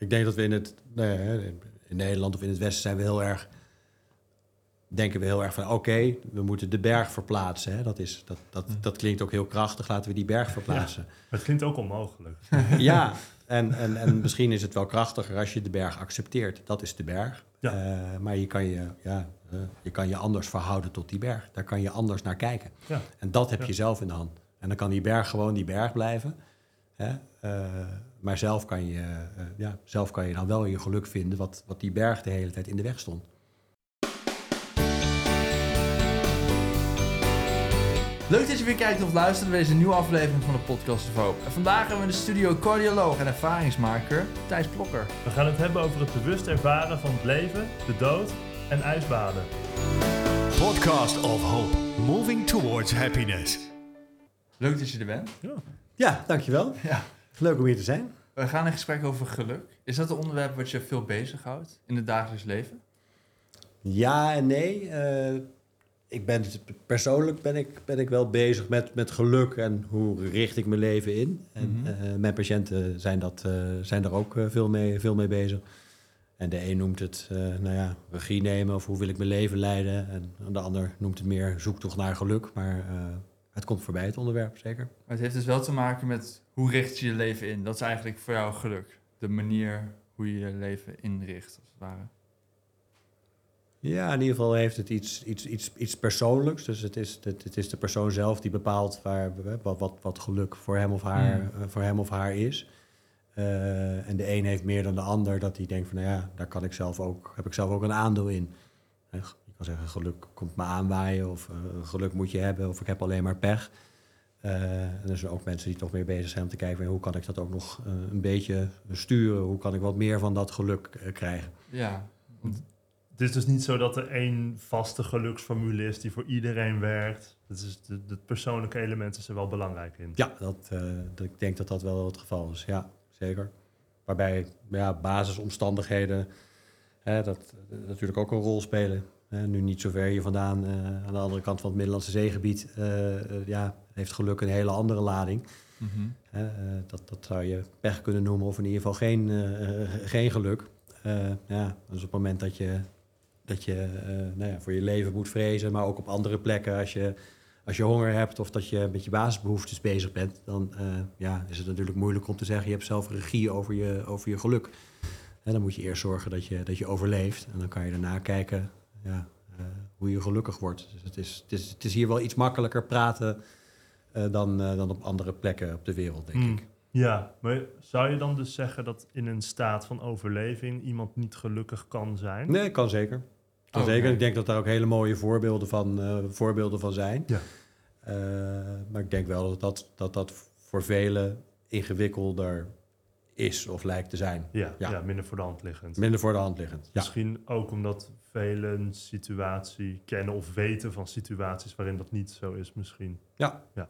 Ik denk dat we in het... Nou ja, in Nederland of in het Westen zijn we heel erg... Denken we heel erg van, oké, we moeten de berg verplaatsen. Hè? Dat, is, dat, dat, dat klinkt ook heel krachtig, laten we die berg verplaatsen. Het klinkt ook onmogelijk. Ja, en, en, en misschien is het wel krachtiger als je de berg accepteert. Dat is de berg. Ja. Eh, maar je kan je, ja, je kan je anders verhouden tot die berg. Daar kan je anders naar kijken. Ja. En dat heb Ja. je zelf in de hand. En dan kan die berg gewoon die berg blijven. Hè? Eh, maar zelf kan, je, eh, ja, zelf kan je dan wel je geluk vinden... Wat, wat die berg de hele tijd in de weg stond. Leuk dat je weer kijkt of luistert naar deze nieuwe aflevering van de Podcast of Hope. En vandaag hebben we in de studio cardioloog en ervaringsmaker Thijs Plokker. We gaan het hebben over het bewust ervaren van het leven, de dood en ijsbaden. Podcast of Hope, moving towards happiness. Leuk dat je er bent. Ja, dankjewel. Ja. Leuk om hier te zijn. We gaan in gesprek over geluk. Is dat een onderwerp wat je veel bezighoudt in het dagelijks leven? Ja en nee. Eh, ik ben persoonlijk ben ik, ben ik wel bezig met, met geluk en hoe richt ik mijn leven in. En eh, mijn patiënten zijn, dat, eh, zijn daar ook veel, mee, veel mee bezig. En de een noemt het, nou ja, regie nemen of hoe wil ik mijn leven leiden. En de ander noemt het meer zoektocht naar geluk. Maar het komt voorbij, het onderwerp, zeker. Maar het heeft dus wel te maken met hoe richt je je leven in. Dat is eigenlijk voor jou geluk. De manier hoe je je leven inricht, als het ware. Ja, in ieder geval heeft het iets, iets, iets, iets persoonlijks. Dus het is, het, het is de persoon zelf die bepaalt waar, wat, wat, wat geluk voor hem of haar, Mm. eh, voor hem of haar is. Eh, en de een heeft meer dan de ander, dat hij denkt van, nou ja, daar kan ik zelf ook, heb ik zelf ook een aandeel in. Kan zeggen, geluk komt me aanwaaien, of eh, geluk moet je hebben, of ik heb alleen maar pech. Eh, en er zijn ook mensen die toch meer bezig zijn om te kijken, van, hoe kan ik dat ook nog eh, een beetje sturen? Hoe kan ik wat meer van dat geluk eh, krijgen? Ja, want Het is dus niet zo dat er één vaste geluksformule is die voor iedereen werkt. Het, is de, het persoonlijke element is er wel belangrijk in. Ja, dat, eh, dat, ik denk dat dat wel het geval is. Ja, zeker. Waarbij ja, basisomstandigheden hè, dat, eh, natuurlijk ook een rol spelen. Nu niet zo ver hier vandaan, eh, aan de andere kant van het Middellandse zeegebied, eh, eh, ja, heeft geluk een hele andere lading. mhm. Dat, dat zou je pech kunnen noemen, of in ieder geval geen, geen geluk. Ja, dus op het moment dat je, dat je nou ja, voor je leven moet vrezen, maar ook op andere plekken, als je, als je honger hebt of dat je met je basisbehoeftes bezig bent, dan ja, is het natuurlijk moeilijk om te zeggen, je hebt zelf regie over je, over je geluk. En dan moet je eerst zorgen dat je, dat je overleeft. En dan kan je daarna kijken ja, eh, hoe je gelukkig wordt. Dus het is, het, is, het is hier wel iets makkelijker praten eh, dan, eh, dan op andere plekken op de wereld, denk Hmm. ik. Ja, maar zou je dan dus zeggen dat in een staat van overleving iemand niet gelukkig kan zijn? Nee, kan zeker. Kan Oké. zeker. Ik denk dat daar ook hele mooie voorbeelden van, voorbeelden van zijn. Ja. Maar ik denk wel dat dat, dat dat voor velen ingewikkelder is of lijkt te zijn. Ja, ja. Ja. minder voor de hand liggend. Minder voor de hand liggend. Ja. Misschien ook omdat velen een situatie kennen of weten van situaties waarin dat niet zo is misschien. Ja. Ja.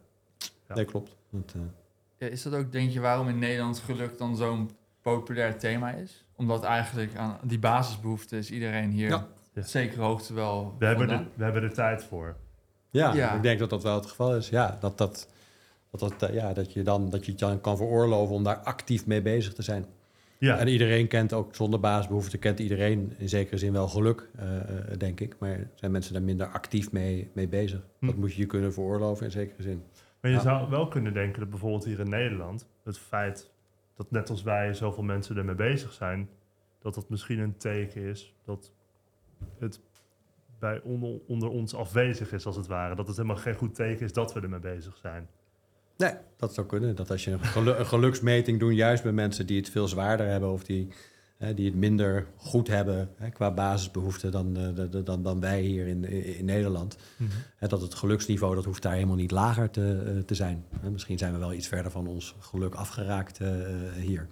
Ja. Nee, klopt. Dat, eh, Ja, is dat ook, denk je, waarom in Nederland geluk dan zo'n populair thema is? Omdat eigenlijk aan die basisbehoeften is iedereen hier Ja. Ja. op zekere hoogte wel We hebben, er, vandaan. we hebben er tijd voor. ja, Ja. ik denk dat dat wel het geval is. Ja, dat, dat, dat, dat, eh, ja, dat, je dan, dat je het dan kan veroorloven om daar actief mee bezig te zijn. Ja, En iedereen kent ook zonder basisbehoeften, kent iedereen in zekere zin wel geluk, eh, eh, denk ik. Maar zijn mensen daar minder actief mee, mee bezig? Hm. Dat moet je je kunnen veroorloven in zekere zin. maar je zou wel kunnen denken dat bijvoorbeeld hier in Nederland het feit dat net als wij zoveel mensen ermee bezig zijn, dat dat misschien een teken is dat het bij onder, onder ons afwezig is als het ware. Dat het helemaal geen goed teken is dat we ermee bezig zijn. Nee, dat zou kunnen. Dat als je een, gelu- een geluksmeting doet, juist bij mensen die het veel zwaarder hebben of die, hè, die het minder goed hebben hè, qua basisbehoeften dan, eh, dan, dan wij hier in, in, Nederland. Hè, dat het geluksniveau, dat hoeft daar helemaal niet lager te, eh, te zijn. Hè, misschien zijn we wel iets verder van ons geluk afgeraakt eh, hier.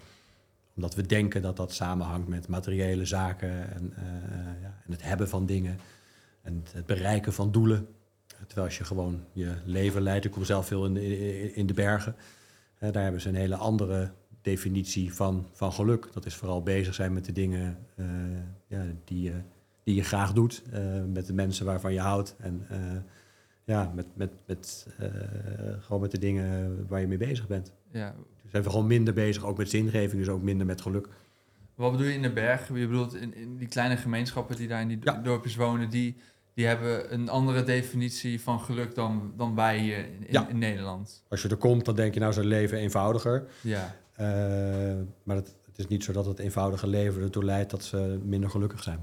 Omdat we denken dat dat samenhangt met materiële zaken en, ja, en het hebben van dingen. En het bereiken van doelen. Terwijl als je gewoon je leven leidt, ik kom zelf veel in de, in de bergen. Daar hebben ze een hele andere definitie van, van geluk. Dat is vooral bezig zijn met de dingen eh, ja, die, je, die je graag doet. eh, met de mensen waarvan je houdt. En eh, ja, met, met, met, gewoon met de dingen waar je mee bezig bent. Ja. Dus zijn we gewoon minder bezig, ook met zingeving, dus ook minder met geluk. Wat bedoel je in de bergen? Je bedoelt in, in die kleine gemeenschappen die daar in die Ja. dorpjes wonen, die, die hebben een andere definitie van geluk dan, dan wij hier in, in, Ja. in Nederland. Als je er komt, dan denk je nou, ze leven eenvoudiger. Ja. Eh, maar het, het is niet zo dat het eenvoudige leven ertoe leidt dat ze minder gelukkig zijn.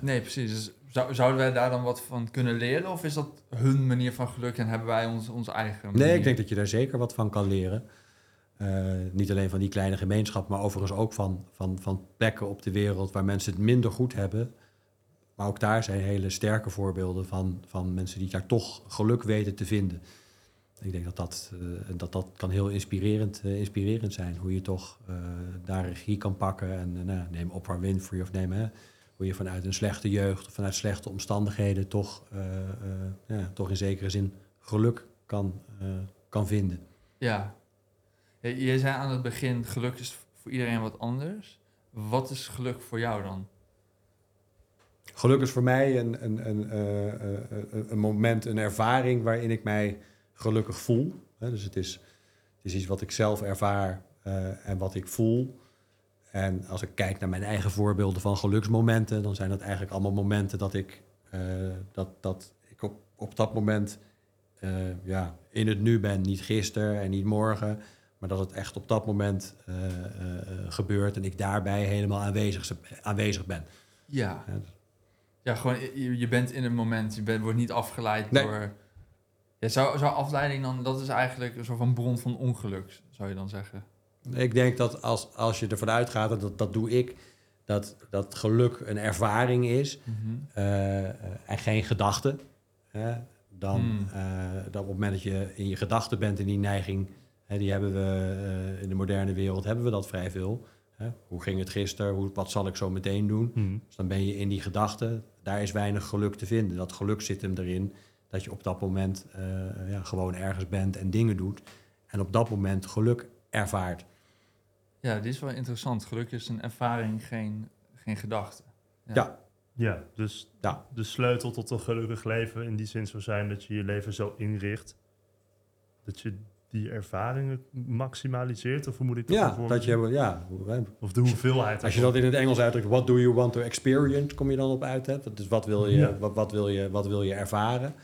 Nee, precies. Dus zou, zouden wij daar dan wat van kunnen leren? Of is dat hun manier van geluk en hebben wij ons, onze eigen manier? Nee, ik denk dat je daar zeker wat van kan leren. Eh, niet alleen van die kleine gemeenschap, maar overigens ook van, van, van plekken op de wereld waar mensen het minder goed hebben. Maar ook daar zijn hele sterke voorbeelden van, van mensen die daar toch geluk weten te vinden. Ik denk dat dat, eh, dat, dat kan heel inspirerend, eh, inspirerend zijn. Hoe je toch eh, daar regie kan pakken. En nou, neem Oprah Winfrey of neem... hè, hoe je vanuit een slechte jeugd of vanuit slechte omstandigheden... toch, toch in zekere zin geluk kan, kan vinden. Ja. Je zei aan het begin, geluk is voor iedereen wat anders. Wat is geluk voor jou dan? Geluk is voor mij een, een, een, eh, eh, een, een moment, een ervaring waarin ik mij gelukkig voel. Dus het is, het is iets wat ik zelf ervaar eh, en wat ik voel. En als ik kijk naar mijn eigen voorbeelden van geluksmomenten, dan zijn dat eigenlijk allemaal momenten dat ik, eh, dat, dat ik op, op dat moment eh, ja, in het nu ben. Niet gisteren en niet morgen, maar dat het echt op dat moment eh, eh, eh, gebeurt en ik daarbij helemaal aanwezig, aanwezig ben. Ja. Ja, Ja, gewoon, je, je bent in een moment, je bent, wordt niet afgeleid Nee. door... Ja, zou, zou afleiding dan, dat is eigenlijk een soort van bron van ongeluk, zou je dan zeggen? Ik denk dat als, als je ervan uitgaat, en dat, dat doe ik, dat, dat geluk een ervaring is eh, eh, en geen gedachte. Hè, dan, dan op het moment dat je in je gedachten bent en die neiging, hè, die hebben we in de moderne wereld, hebben we dat vrij veel. Hè? Hoe ging het gisteren? Hoe, wat zal ik zo meteen doen? Hm. Dus dan ben je in die gedachten, daar is weinig geluk te vinden. Dat geluk zit hem erin dat je op dat moment eh, ja, gewoon ergens bent en dingen doet. En op dat moment geluk ervaart. Ja, dit is wel interessant. Geluk is een ervaring, geen, geen gedachte. Ja. Ja, dus Ja. de sleutel tot een gelukkig leven in die zin zou zijn dat je je leven zo inricht dat je die ervaringen maximaliseert? Of hoe moet ik dat Ja, dat je, ja, Of de hoeveelheid. als je dat in het Engels uitdrukt, what do you want to experience, kom je dan op uit. Hè? Dus wat wil je, Ja. wat, wat, wil je, wat wil je ervaren?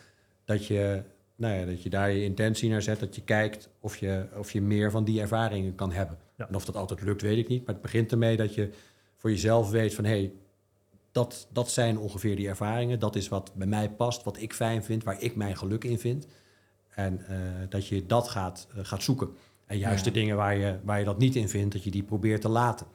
Dat je, nou ja, dat je daar je intentie naar zet, dat je kijkt of je, of je meer van die ervaringen kan hebben. Ja. En of dat altijd lukt, weet ik niet. Maar het begint ermee dat je voor jezelf weet van... hé, hey, dat, dat zijn ongeveer die ervaringen. Dat is wat bij mij past, wat ik fijn vind, waar ik mijn geluk in vind. En eh, dat je dat gaat, eh, gaat zoeken. En juist Ja. de dingen waar je, waar je dat niet in vindt, dat je die probeert te laten.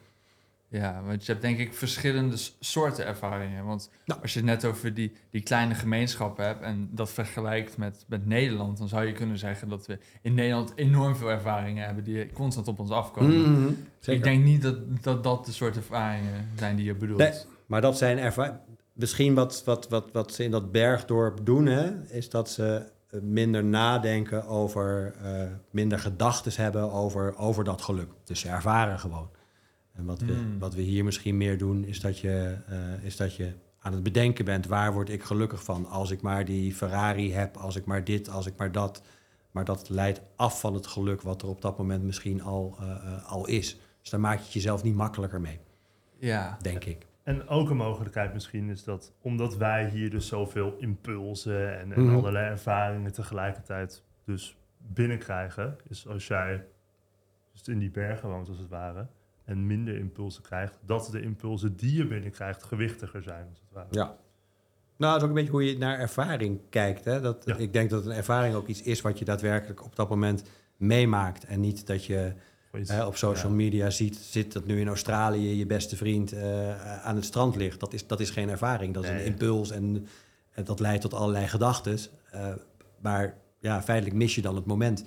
Ja, want je hebt denk ik verschillende soorten ervaringen. Want Nou. als je het net over die, die kleine gemeenschappen hebt en dat vergelijkt met, met Nederland, dan zou je kunnen zeggen dat we in Nederland enorm veel ervaringen hebben die constant op ons afkomen. Mhm, Ik denk niet dat, dat dat de soort ervaringen zijn die je bedoelt. Nee, maar dat zijn erva- Misschien wat, wat, wat, wat ze in dat bergdorp doen, hè, is dat ze minder nadenken over, eh, minder gedachten hebben over, over dat geluk. Dus ze ervaren gewoon. En wat we, Hmm. wat we hier misschien meer doen, is dat, je, eh, is dat je aan het bedenken bent, waar word ik gelukkig van? Als ik maar die Ferrari heb, als ik maar dit, als ik maar dat. Maar dat leidt af van het geluk wat er op dat moment misschien al, eh, eh, al is. Dus daar maak je het jezelf niet makkelijker mee, Ja, denk ik. En ook een mogelijkheid misschien is dat, omdat wij hier dus zoveel impulsen en, en Mhm. allerlei ervaringen tegelijkertijd dus binnenkrijgen, is als jij dus in die bergen woont als het ware, en minder impulsen krijgt, dat de impulsen die je binnenkrijgt gewichtiger zijn als het ware. Ja. Nou, dat is ook een beetje hoe je naar ervaring kijkt. Hè? Dat, Ja. Ik denk dat een ervaring ook iets is wat je daadwerkelijk op dat moment meemaakt. En niet dat je hè, op social ja. media ziet, zit dat nu in Australië je beste vriend eh, aan het strand ligt. Dat is, dat is geen ervaring, dat is Nee. een impuls en, en dat leidt tot allerlei gedachten. Eh, maar ja, feitelijk mis je dan het moment.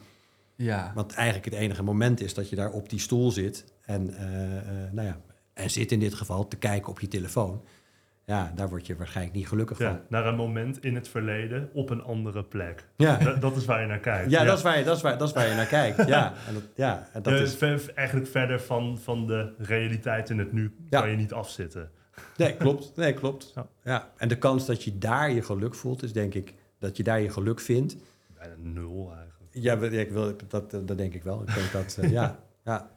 ja. Want eigenlijk het enige moment is dat je daar op die stoel zit en, eh, nou ja, en zit in dit geval te kijken op je telefoon. Ja, daar word je waarschijnlijk niet gelukkig van. Ja, naar een moment in het verleden op een andere plek. Ja, Dat, dat is waar je naar kijkt. ja, Dat, is waar je, dat, is waar, dat is waar je naar kijkt. Ja, en dat, ja, en dat Ja, is, ver- eigenlijk verder van, van de realiteit in het nu kan je niet afzitten. nee, klopt. Nee, klopt. Ja. Ja. En de kans dat je daar je geluk voelt, is denk ik dat je daar je geluk vindt. Bijna nul eigenlijk. Ja, ik wil, dat, dat denk ik wel. Ik denk dat, eh, ja, ja.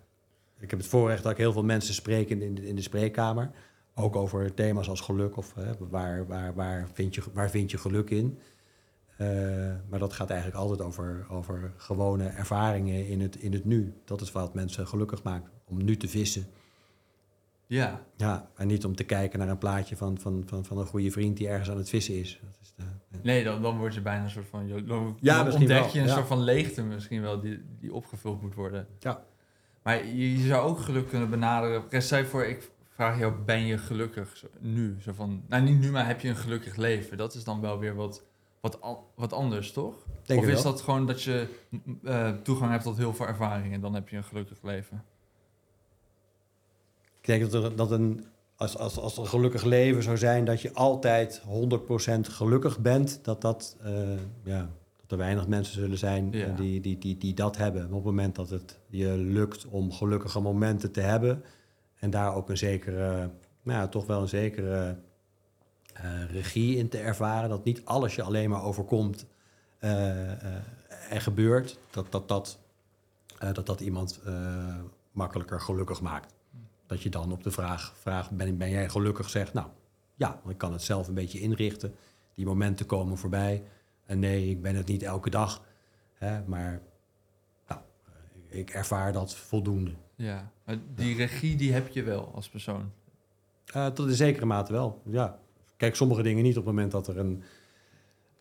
ik heb het voorrecht dat ik heel veel mensen spreek in, in, de, in de spreekkamer. Ook over thema's als geluk of hè, waar, waar, waar, vind je, waar vind je geluk in. Eh, maar dat gaat eigenlijk altijd over, over gewone ervaringen in het, in het nu. Dat is wat mensen gelukkig maakt, om nu te vissen. Ja, Ja, en niet om te kijken naar een plaatje van, van, van, van een goede vriend die ergens aan het vissen is. Dat is de, nee, dan, dan wordt je bijna een soort van... Dan, Ja, dan ontdek wel, je een ja. soort van leegte misschien wel die, die opgevuld moet worden. Ja. Maar je, je zou ook geluk kunnen benaderen. Stel voor, ik vraag jou, ben je gelukkig nu? Zo van, nou, niet nu, maar heb je een gelukkig leven? Dat is dan wel weer wat, wat, al- wat anders, toch? Denk of is dat gewoon dat je eh, toegang hebt tot heel veel ervaring en dan heb je een gelukkig leven? Ik denk dat, er, dat een, als, als, als een gelukkig leven zou zijn dat je altijd 100% gelukkig bent, dat, dat, eh, ja, dat er weinig mensen zullen zijn eh, Ja. die, die, die, die dat hebben. Op het moment dat het je lukt om gelukkige momenten te hebben en daar ook een zekere, nou ja, toch wel een zekere eh, regie in te ervaren, dat niet alles je alleen maar overkomt eh, eh, en gebeurt, dat dat, dat, dat, dat iemand makkelijker gelukkig maakt. Dat je dan op de vraag, vraag ben, ben jij gelukkig, zegt, nou ja, ik kan het zelf een beetje inrichten. Die momenten komen voorbij. En nee, ik ben het niet elke dag. Hè, maar nou, ik ervaar dat voldoende. Ja, maar die regie die heb je wel als persoon. Eh, tot in zekere mate wel, ja. Kijk, sommige dingen niet op het moment dat er een...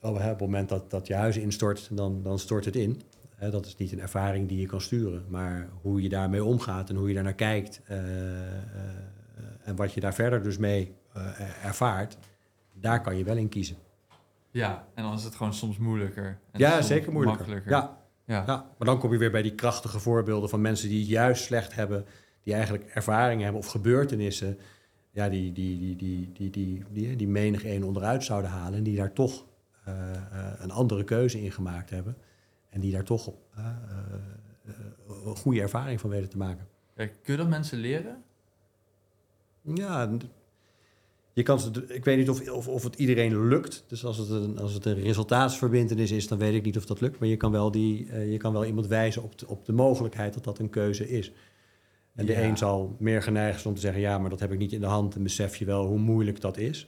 Oh, op het moment dat, dat je huis instort, dan, dan stort het in. Hè, dat is niet een ervaring die je kan sturen. Maar hoe je daarmee omgaat en hoe je daar naar kijkt... eh, eh, en wat je daar verder dus mee ervaart... daar kan je wel in kiezen. Ja, en dan is het gewoon soms moeilijker. En ja, zeker moeilijker. makkelijker. Ja, ja. ja, maar dan kom je weer bij die krachtige voorbeelden van mensen die het juist slecht hebben, die eigenlijk ervaringen hebben of gebeurtenissen, ja, die, die, die, die, die, die, die, die menig een onderuit zouden halen en die daar toch eh, eh, een andere keuze in gemaakt hebben en die daar toch eh, eh, een goede ervaring van weten te maken. Ja, kun je dat mensen leren? Ja, je kan ze, ik weet niet of, of, of het iedereen lukt. Dus als het, een, als het een resultaatsverbintenis is, dan weet ik niet of dat lukt. Maar je kan wel, die, eh, je kan wel iemand wijzen op de, op de mogelijkheid dat dat een keuze is. En de Ja. een zal meer geneigd zijn om te zeggen... ja, maar dat heb ik niet in de hand en besef je wel hoe moeilijk dat is.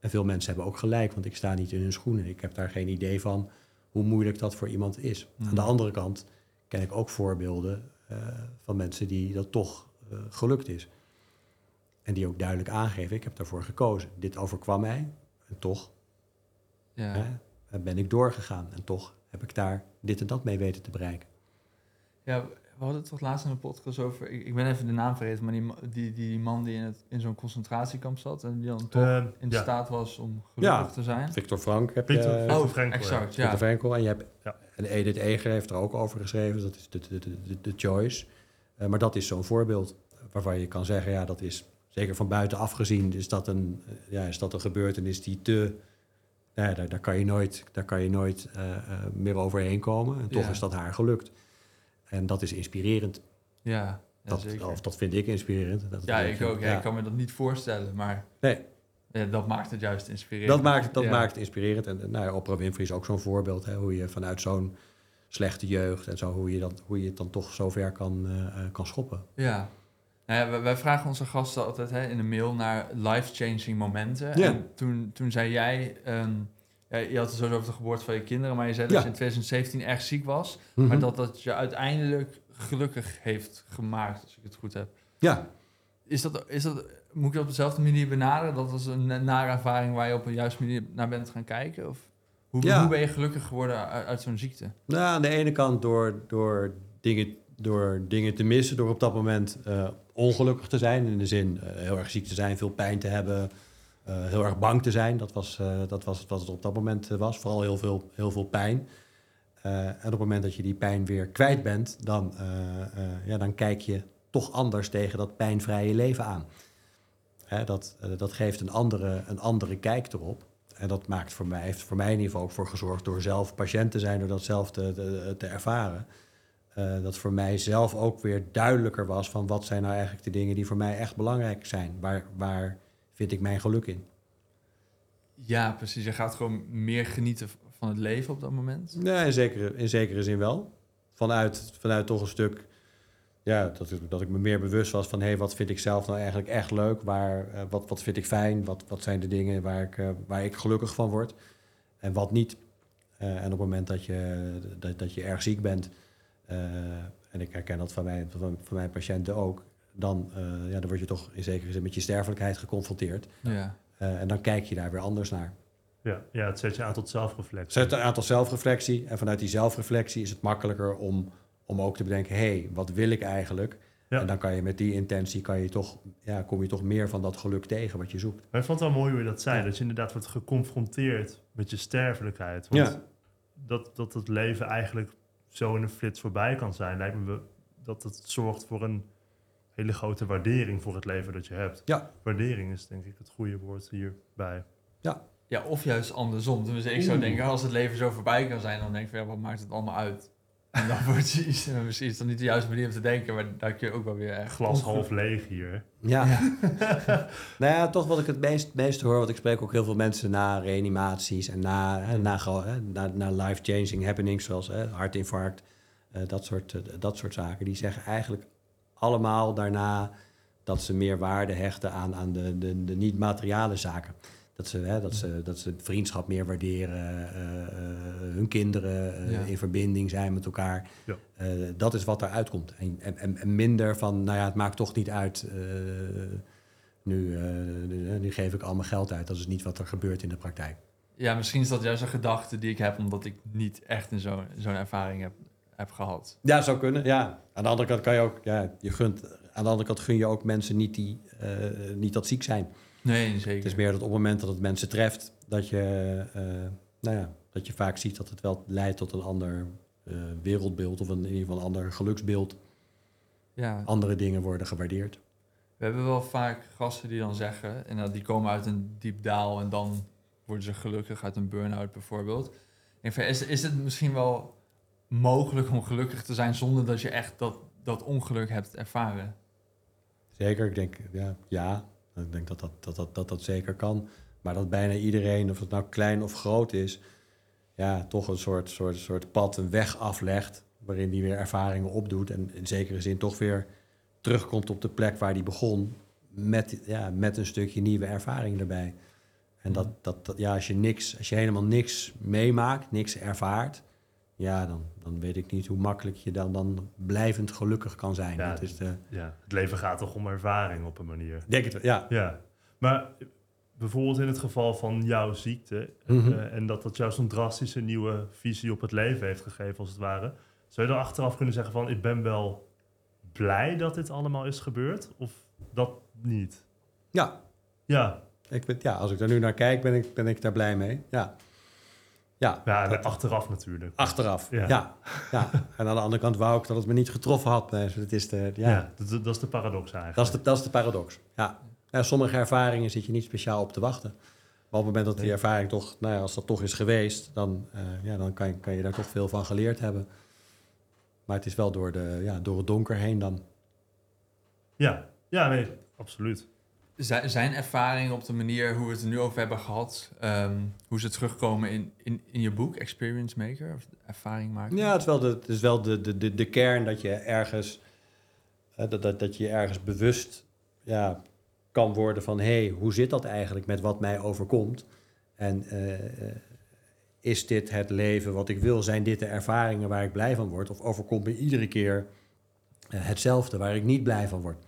En veel mensen hebben ook gelijk, want ik sta niet in hun schoenen. Ik heb daar geen idee van hoe moeilijk dat voor iemand is. Mhm. Aan de andere kant ken ik ook voorbeelden eh, van mensen die dat toch eh, gelukt is. En die ook duidelijk aangeven, ik heb daarvoor gekozen. Dit overkwam mij en toch Ja. hè, ben ik doorgegaan. En toch heb ik daar dit en dat mee weten te bereiken. Ja, we hadden het toch laatst in de podcast over... Ik, ik ben even de naam vergeten, maar die, die, die man die in, het, in zo'n concentratiekamp zat... en die dan toch Eh, in ja. staat was om gelukkig Ja. te zijn. Victor Frank heb Victor- je... Victor oh, Frankl, ja. exact, Victor ja. Frankl. En je hebt Ja. en Edith Eger heeft er ook over geschreven. Dat is de, de, de, de, de choice. Eh, maar dat is zo'n voorbeeld waarvan je kan zeggen... ja, dat is zeker van buitenaf gezien... is dat een, eh, ja, is dat een gebeurtenis die te... Nou ja, daar, daar kan je nooit, daar kan je nooit eh, eh, meer overheen komen. En toch Ja. is dat haar gelukt. En dat is inspirerend. Ja, Dat, zeker. of dat vind ik inspirerend. Dat ja, ik ook. Ja. Ik kan me dat niet voorstellen, maar Nee, ja, dat maakt het juist inspirerend. dat maakt, dat maakt het inspirerend. En nou ja, Oprah Winfrey is ook zo'n voorbeeld. Hè, hoe je vanuit zo'n slechte jeugd en zo... hoe je, dat, hoe je het dan toch zover kan, kan schoppen. Ja. Wij, vragen onze gasten altijd hè, in de mail naar life-changing momenten. Ja. En toen, toen zei jij, ehm, ja, je had het zo over de geboorte van je kinderen, maar je zei dat je in 2017 erg ziek was, Mhm. maar dat dat je uiteindelijk gelukkig heeft gemaakt, als ik het goed heb. Ja, Is dat, is dat, moet ik dat op dezelfde manier benaderen? Dat was een nare ervaring waar je op een juiste manier naar bent gaan kijken? Of hoe, Ja. hoe ben je gelukkig geworden uit, uit zo'n ziekte? nou, aan de ene kant door, door, dingen, door dingen te missen... door op dat moment eh, ongelukkig te zijn. In de zin eh, heel erg ziek te zijn, veel pijn te hebben... eh, heel erg bang te zijn. Dat was, dat was wat het op dat moment was. Vooral heel veel, heel veel pijn. En op het moment dat je die pijn weer kwijt bent... dan, ja, dan kijk je toch anders tegen dat pijnvrije leven aan. Hè, dat, dat geeft een andere, een andere kijk erop. En dat maakt voor mij, heeft voor mij in ieder geval ook voor gezorgd... door zelf patiënt te zijn, door dat zelf te, te ervaren... eh, dat voor mij zelf ook weer duidelijker was... van wat zijn nou eigenlijk de dingen die voor mij echt belangrijk zijn. Waar, waar vind ik mijn geluk in? Ja, precies. Je gaat gewoon meer genieten van het leven op dat moment. Ja, in zekere, in zekere zin wel. Vanuit, vanuit toch een stuk ja, dat, ik- dat ik me meer bewust was van... hé, hey, wat vind ik zelf nou eigenlijk echt leuk? Waar, eh, wat, wat vind ik fijn? Wat, wat zijn de dingen waar ik, eh, waar ik gelukkig van word? En wat niet? En op het moment dat je, dat, dat je erg ziek bent... eh, en ik herken dat van mijn, van, van mijn patiënten ook... Dan, eh, ja, dan word je toch in zekere zin met je sterfelijkheid geconfronteerd. Ja. Eh, en dan kijk je daar weer anders naar. Ja, ja, het zet je aan tot zelfreflectie. Zet een aantal zelfreflectie. En vanuit die zelfreflectie is het makkelijker om, om ook te bedenken: hé, hey, wat wil ik eigenlijk? Ja. En dan kan je met die intentie kan je toch, ja, kom je toch meer van dat geluk tegen wat je zoekt. Maar ik vond het wel mooi hoe je dat zei. Ja. Dat je inderdaad wordt geconfronteerd met je sterfelijkheid. Want Ja. dat, dat het leven eigenlijk zo in een flits voorbij kan zijn, lijkt me dat het zorgt voor een hele grote waardering voor het leven dat je hebt. Ja. Waardering is denk ik het goede woord hierbij. ja, of juist andersom. Dus ik zou denken, als het leven zo voorbij kan zijn, dan denk ik ja, wat maakt het allemaal uit? En dan wordt het iets, en misschien is dat niet de juiste manier om te denken, maar kun je ook wel weer echt... Glas half leeg hier. Ja. nou ja, toch wat ik het meest, meest hoor, want ik spreek ook heel veel mensen na reanimaties en na, hè, na, ge- hè, na, na life-changing happenings zoals hè, hartinfarct, eh, dat, soort, eh, dat soort zaken. Die zeggen eigenlijk allemaal daarna dat ze meer waarde hechten aan, aan de, de, de niet-materiale zaken. Dat ze, hè, dat, ze, dat ze vriendschap meer waarderen, eh, eh, hun kinderen eh, in verbinding zijn met elkaar. Dat is wat eruit komt. En, en, en minder van, nou ja, het maakt toch niet uit. nu, nu, geef ik al mijn geld uit. Dat is niet wat er gebeurt in de praktijk. Ja, misschien is dat juist een gedachte die ik heb, omdat ik niet echt in zo'n zo'n ervaring heb, heb gehad. Ja, zou kunnen. Ja. Aan de andere kant kan je ook, ja, je gunt, aan de andere kant gun je ook mensen niet, die, niet dat ziek zijn. Nee, zeker. Het is meer dat op het moment dat het mensen treft, dat je, eh, nou ja, dat je vaak ziet dat het wel leidt tot een ander eh, wereldbeeld of een, in ieder geval een ander geluksbeeld. Ja, Andere dingen worden gewaardeerd. we hebben wel vaak gasten die dan zeggen, en dat die komen uit een diep daal en dan worden ze gelukkig uit een burn-out bijvoorbeeld. Ik van, is, is het misschien wel mogelijk om gelukkig te zijn zonder dat je echt dat, dat ongeluk hebt ervaren? Zeker, ik denk ja, ja. Ik denk dat dat, dat, dat, dat dat zeker kan. Maar dat bijna iedereen, of het nou klein of groot is, ja, toch een soort, soort, soort pad, een weg aflegt. Waarin die weer ervaringen opdoet. En in zekere zin toch weer terugkomt op de plek waar die begon. Met, ja, met een stukje nieuwe ervaring erbij. En dat, dat, dat, ja, als je niks, als je helemaal niks meemaakt, niks ervaart. Ja, dan, dan weet ik niet hoe makkelijk je dan, dan blijvend gelukkig kan zijn. Ja, dat is de, Ja, het leven gaat toch om ervaring op een manier. denk het, wel, ja. Ja, maar bijvoorbeeld in het geval van jouw ziekte... Mhm. eh, en dat dat jou zo'n drastische nieuwe visie op het leven heeft gegeven, als het ware... zou je dan achteraf kunnen zeggen van... ik ben wel blij dat dit allemaal is gebeurd, of dat niet? Ja, Ja, ik ben, ja, als ik daar nu naar kijk, ben ik, ben ik daar blij mee. Ja, ja, ja dat- achteraf natuurlijk. achteraf. Ja. Ja. Ja, En aan de andere kant wou ik dat het me niet getroffen had. Nee, dus het is de, ja, Ja, dat, dat is de paradox eigenlijk. Dat, is de, dat is de paradox. Ja. Ja, sommige ervaringen zit je niet speciaal op te wachten. Maar op het moment dat die ervaring toch, nou ja, als dat toch is geweest, dan, eh, ja, dan kan, je, kan je daar toch veel van geleerd hebben. Maar het is wel door, de, ja, door het donker heen dan. Ja, ja nee, absoluut. Zijn, ervaringen op de manier hoe we het er nu over hebben gehad, ehm, hoe ze terugkomen in, in, in je boek, Experience Maker, of ervaring maken? Ja, het is wel de, is wel de, de, de, de kern dat je ergens, dat, dat, dat je ergens bewust ja, kan worden van... hé, hey, hoe zit dat eigenlijk met wat mij overkomt? En eh, eh, is dit het leven wat ik wil? Zijn dit de ervaringen waar ik blij van word? Of overkomt me iedere keer eh, hetzelfde waar ik niet blij van word?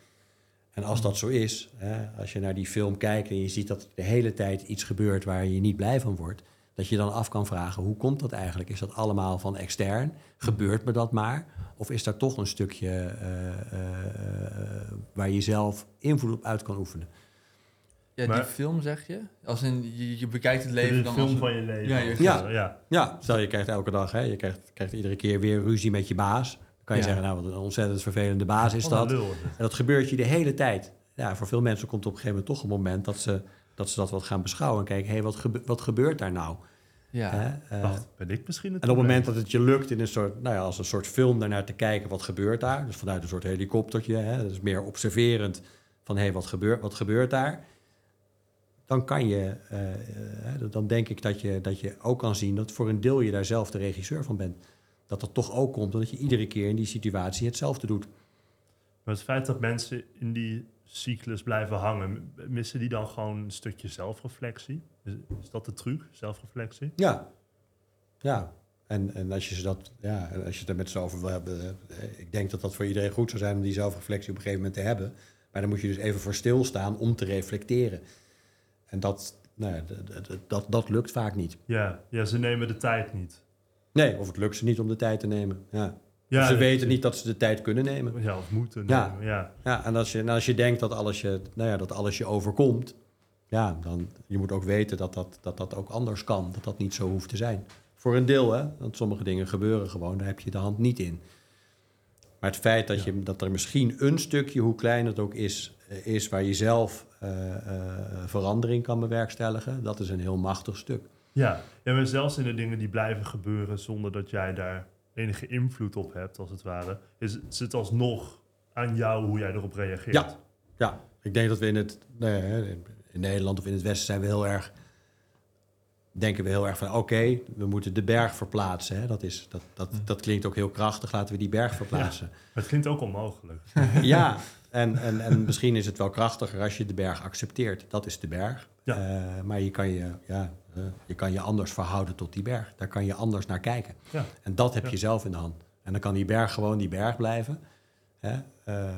En als dat zo is, hè, als je naar die film kijkt en je ziet dat de hele tijd iets gebeurt waar je niet blij van wordt, dat je dan af kan vragen, hoe komt dat eigenlijk? Is dat allemaal van extern? Gebeurt me dat maar? Of is daar toch een stukje eh, eh, waar je zelf invloed op uit kan oefenen? Ja, Maar- die film zeg je? Als in, je, je bekijkt het leven dan film als een- van je leven. Ja, je- Ja. ja. Ja, stel je krijgt elke dag, hè, je krijgt, krijgt iedere keer weer ruzie met je baas. Kan je Ja. zeggen, nou wat een ontzettend vervelende baas is Wat dat. En dat gebeurt je de hele tijd. Ja, voor veel mensen komt op een gegeven moment toch een moment dat ze dat, ze dat wat gaan beschouwen. En kijken, hé, wat, gebe- wat gebeurt daar nou? Ja. Hè? Eh, Wacht, ben ik misschien het En op het moment dat het je lukt in een soort, nou ja, als een soort film daarnaar te kijken, wat gebeurt daar? Dus vanuit een soort helikoptertje, hè, dat is meer observerend van hé, wat, gebeurt, wat gebeurt daar? Dan kan je, eh, eh, dan denk ik dat je, dat je ook kan zien dat voor een deel je daar zelf de regisseur van bent. Dat dat toch ook komt omdat je iedere keer in die situatie hetzelfde doet. Maar het feit dat mensen in die cyclus blijven hangen, missen die dan gewoon een stukje zelfreflectie? Is, is dat de truc, zelfreflectie? Ja. Ja. En, en als je ze dat, ja, en als je het er met z'n over wil hebben, eh, ik denk dat dat voor iedereen goed zou zijn om die zelfreflectie op een gegeven moment te hebben. Maar dan moet je dus even voor stilstaan om te reflecteren. En dat, nou ja, dat, dat lukt vaak niet. Ja, ja, ze nemen de tijd niet. Nee, of het lukt ze niet om de tijd te nemen. Ja. Ze weten niet dat ze de tijd kunnen nemen. Ja, of moeten Ja. nemen, ja. Ja, en als je, en als je denkt dat alles je, nou ja, dat alles je overkomt, ja, dan je moet ook weten dat dat, dat dat ook anders kan. Dat dat niet zo hoeft te zijn. Voor een deel, hè. Want sommige dingen gebeuren gewoon, daar heb je de hand niet in. Maar het feit dat, je, dat er misschien een stukje, hoe klein het ook is, eh, is waar je zelf eh, eh, verandering kan bewerkstelligen, dat is een heel machtig stuk. Ja. ja, maar zelfs in de dingen die blijven gebeuren zonder dat jij daar enige invloed op hebt, als het ware, is, is het alsnog aan jou hoe jij erop reageert. Ja. Ja, ik denk dat we in het nou ja, in Nederland of in het Westen zijn we heel erg denken we heel erg van oké, we moeten de berg verplaatsen. Hè? Dat, is, dat, dat, dat klinkt ook heel krachtig, laten we die berg verplaatsen. Maar het klinkt ook onmogelijk. Ja, en, en, en misschien is het wel krachtiger als je de berg accepteert. Dat is de berg. Ja. Eh, maar je kan je, ja, je kan je anders verhouden tot die berg. Daar kan je anders naar kijken. Ja. En dat heb Ja. je zelf in de hand. En dan kan die berg gewoon die berg blijven. Hè? Eh,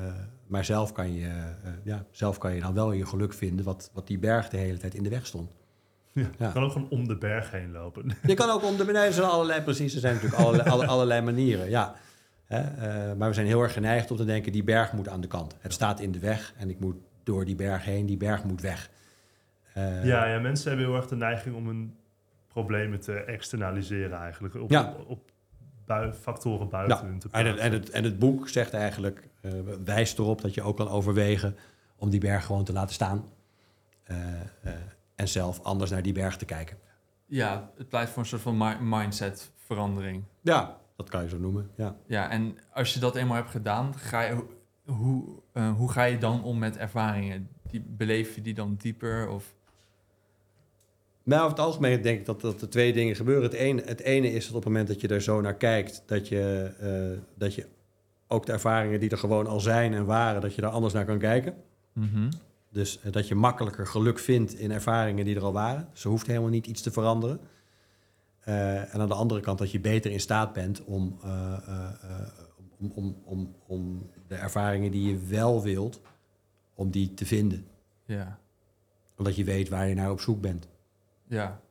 maar zelf kan, je, eh, ja, zelf kan je dan wel je geluk vinden... Wat, wat die berg de hele tijd in de weg stond. Ja. Ja. Je kan ook gewoon om de berg heen lopen. Je kan ook om de beneden, er zijn allerlei, precies, er zijn natuurlijk allerlei, alle- allerlei manieren, ja. Hè, eh, maar we zijn heel erg geneigd om te denken, die berg moet aan de kant. Het staat in de weg en ik moet door die berg heen, die berg moet weg. Eh, Ja, ja, mensen hebben heel erg de neiging om hun problemen te externaliseren eigenlijk. Op, Ja. op, op bui- factoren buiten Ja, hun te en, het, en, het, en het boek zegt eigenlijk, eh, wijst erop dat je ook kan overwegen om die berg gewoon te laten staan. Eh, eh, en zelf anders naar die berg te kijken. Ja, het pleit voor een soort van mi- mindset verandering. Ja, dat kan je zo noemen, ja. Ja, en als je dat eenmaal hebt gedaan, ga je, hoe, eh, hoe ga je dan om met ervaringen? Die, beleef je die dan dieper? Of, Nou, over het algemeen denk ik dat, dat er twee dingen gebeuren. Het ene, het ene is dat op het moment dat je er zo naar kijkt, dat je, eh, dat je ook de ervaringen die er gewoon al zijn en waren, dat je daar anders naar kan kijken. Mhm. Dus eh, dat je makkelijker geluk vindt in ervaringen die er al waren. Ze hoeft helemaal niet iets te veranderen. Eh, en aan de andere kant dat je beter in staat bent om, om, om, om, om de ervaringen die je wel wilt, om die te vinden. Ja, Omdat je weet waar je naar op zoek bent. Ja,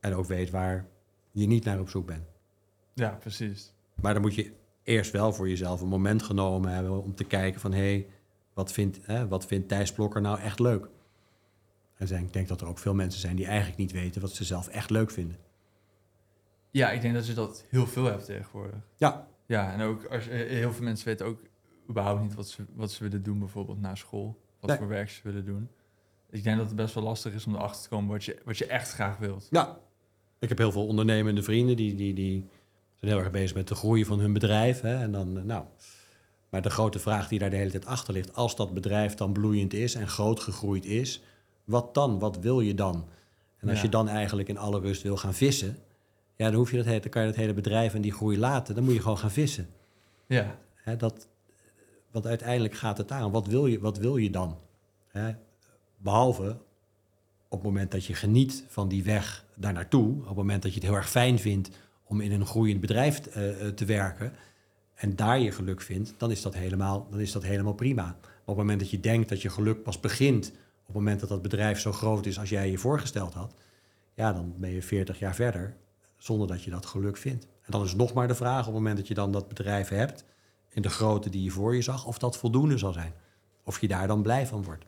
En ook weet waar je niet naar op zoek bent. ja, precies. Maar dan moet je eerst wel voor jezelf een moment genomen hebben om te kijken van... hé, hey, wat, vindt, hè, wat vindt Thijs Blokker nou echt leuk? En zijn, ik denk dat er ook veel mensen zijn die eigenlijk niet weten wat ze zelf echt leuk vinden. Ja, ik denk dat je dat heel veel hebt tegenwoordig. Ja, Ja, en ook als, heel veel mensen weten ook überhaupt niet wat ze, wat ze willen doen, bijvoorbeeld na school. Wat Nee. voor werk ze willen doen. Ik denk dat het best wel lastig is om erachter te komen wat je, wat je echt graag wilt. ja. Ik heb heel veel ondernemende vrienden die, die, die zijn heel erg bezig met de groei van hun bedrijf. Hè? En dan, nou, maar de grote vraag die daar de hele tijd achter ligt... als dat bedrijf dan bloeiend is en groot gegroeid is... wat dan? Wat wil je dan? En als Ja. je dan eigenlijk in alle rust wil gaan vissen... ja, dan, hoef je dat, hele- dan kan je dat hele bedrijf en die groei laten. Dan moet je gewoon gaan vissen. Ja, Hè, dat, want uiteindelijk gaat het aan. Wat wil je, wat wil je dan? Hè? Behalve op het moment dat je geniet van die weg daar naartoe. Op het moment dat je het heel erg fijn vindt om in een groeiend bedrijf eh, eh, te werken. En daar je geluk vindt, dan is, dat helemaal, dan is dat helemaal prima. Maar op het moment dat je denkt dat je geluk pas begint. op het moment dat dat bedrijf zo groot is als jij je voorgesteld had. ja, dan ben je 40 jaar verder zonder dat je dat geluk vindt. En dan is nog maar de vraag op het moment dat je dan dat bedrijf hebt in de grootte die je voor je zag, of dat voldoende zal zijn. Of je daar dan blij van wordt.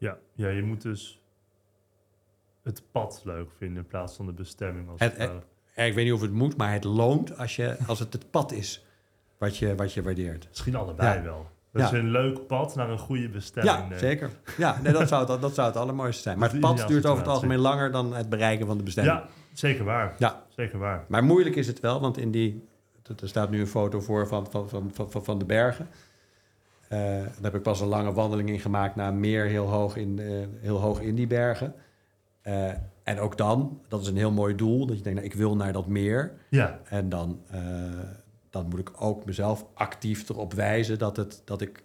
Ja, ja, je moet dus het pad leuk vinden in plaats van de bestemming. Als Het- ik weet niet of het moet, maar het loont als, je, als het het pad is wat je, wat je waardeert. Misschien allebei Ja. wel. Dat Ja. je een leuk pad naar een goede bestemming Ja, zeker. Ja, nee, dat, zou het, dat zou het allermooiste zijn. Maar het is pad duurt over het algemeen langer dan het bereiken van de bestemming. Ja, zeker waar. Ja. Zeker waar. Maar moeilijk is het wel, want in die, er staat nu een foto voor van, van, van, van- van de bergen. Eh, daar heb ik pas een lange wandeling in gemaakt naar een meer heel hoog in, eh, heel hoog in die bergen. Eh, en ook dan, dat is een heel mooi doel, dat je denkt, nou, ik wil naar dat meer. Ja, En dan, dan moet ik ook mezelf actief erop wijzen dat, het, dat ik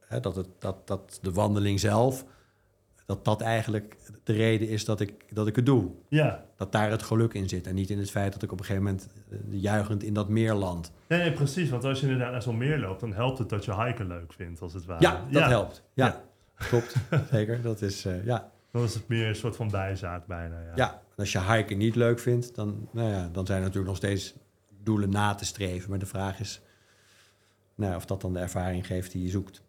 hè, dat, het, dat, dat de wandeling zelf, dat dat eigenlijk de reden is dat ik, dat ik het doe. Ja, Dat daar het geluk in zit en niet in het feit dat ik op een gegeven moment eh, juichend in dat meer land. nee, nee, precies. Want als je inderdaad naar zo'n meer loopt, dan helpt het dat je hiken leuk vindt, als het ware. Ja, dat helpt. Ja, Ja. klopt. Zeker. Dat is, eh, ja. Dan is het meer een soort van bijzaak bijna. Ja. ja. En als je hiken niet leuk vindt, dan, nou ja, dan zijn er natuurlijk nog steeds doelen na te streven. Maar de vraag is nou, ja, of dat dan de ervaring geeft die je zoekt.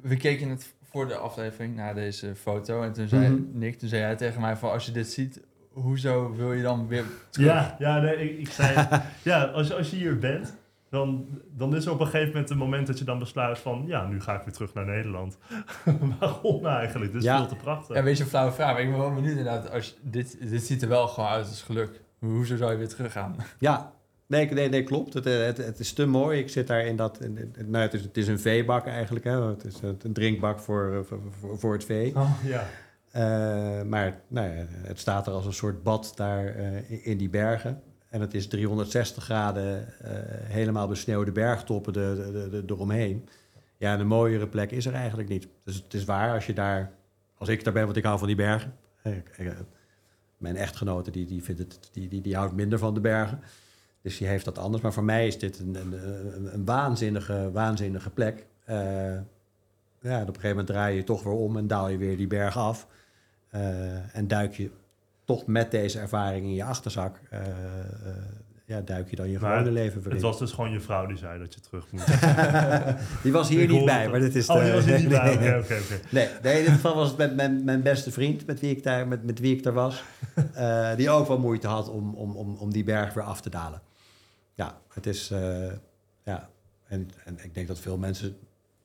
We keken het voor de aflevering naar deze foto. En toen zei Mhm. Nick, toen zei hij tegen mij van... als je dit ziet, hoezo wil je dan weer terug? Ja, ja nee, ik, ik zei, ja, als, je- als je hier bent, dan, dan is er op een gegeven moment een moment dat je dan besluit van, ja, nu ga ik weer terug naar Nederland. Waarom eigenlijk? Dit is Ja. veel te prachtig. Ja, weet je, een flauwe vraag. Maar ik ben wel benieuwd inderdaad. Als je- dit, dit ziet er wel gewoon uit als geluk. Hoezo zou je weer teruggaan? Ja, nee, nee, nee klopt. Het, eh, het, het is te mooi. Ik zit daar in dat... nou, het, is, het is een veebak eigenlijk. Hè. Het is een drinkbak voor, eh, voor, voor, het vee. Oh, ja. Eh, maar nou ja, het staat er als een soort bad daar in- die bergen. En het is 360 graden helemaal besneeuwde bergtoppen de, de, de, eromheen. Ja, een mooiere plek is er eigenlijk niet. Dus het is waar als je daar, als ik daar ben, want ik hou van die bergen. Mijn echtgenote die, die, vindt het, die, die, die houdt minder van de bergen. Dus die heeft dat anders. Maar voor mij is dit een, een, een, waanzinnige, waanzinnige plek. Eh, ja, op een gegeven moment draai je toch weer om en daal je weer die berg af. Eh, en duik je toch met deze ervaring in je achterzak, eh, ja, duik je dan je Maar gewone leven weer Het was dus gewoon je vrouw die zei dat je terug moet. die was hier Ik niet bij, het. maar dit is Oh, de- die was er niet bij. Nee. Oké, oké, oké. Nee, nee, in dit geval was het met mijn, mijn beste vriend, met wie ik daar, met, met wie ik daar was. die ook wel moeite had om, om, om, om die berg weer af te dalen. Ja, het is... eh, ja, en, en ik denk dat veel mensen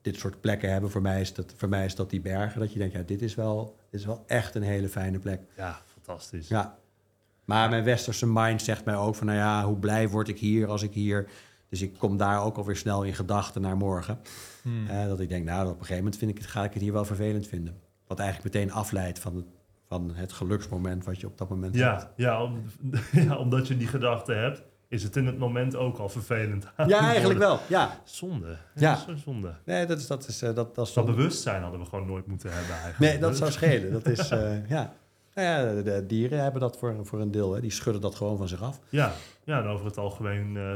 dit soort plekken hebben. Voor mij is dat, voor mij is dat die bergen. Dat je denkt, ja, dit is wel, dit is wel echt een hele fijne plek. Ja, fantastisch. Ja. Maar mijn westerse mind zegt mij ook van... nou ja, hoe blij word ik hier als ik hier... Dus ik kom daar ook alweer snel in gedachten naar morgen. Hmm. Eh, dat ik denk, nou, op een gegeven moment vind ik het, ga ik het hier wel vervelend vinden. Wat eigenlijk meteen afleidt van het, van het geluksmoment wat je op dat moment hebt. Ja, ja, om- ja, omdat je die gedachte hebt, is het in het moment ook al vervelend. Ja, eigenlijk wel. Ja. Zonde. Ja. Ja. Zo zonde. Nee, dat is... Dat is, eh, dat, dat is Dat bewustzijn hadden we gewoon nooit moeten hebben eigenlijk. Nee, dat zou schelen. Dat is, eh, ja. Nou ja, de, dieren hebben dat voor, voor een deel. Hè. Die schudden dat gewoon van zich af. Ja, ja en over het algemeen eh,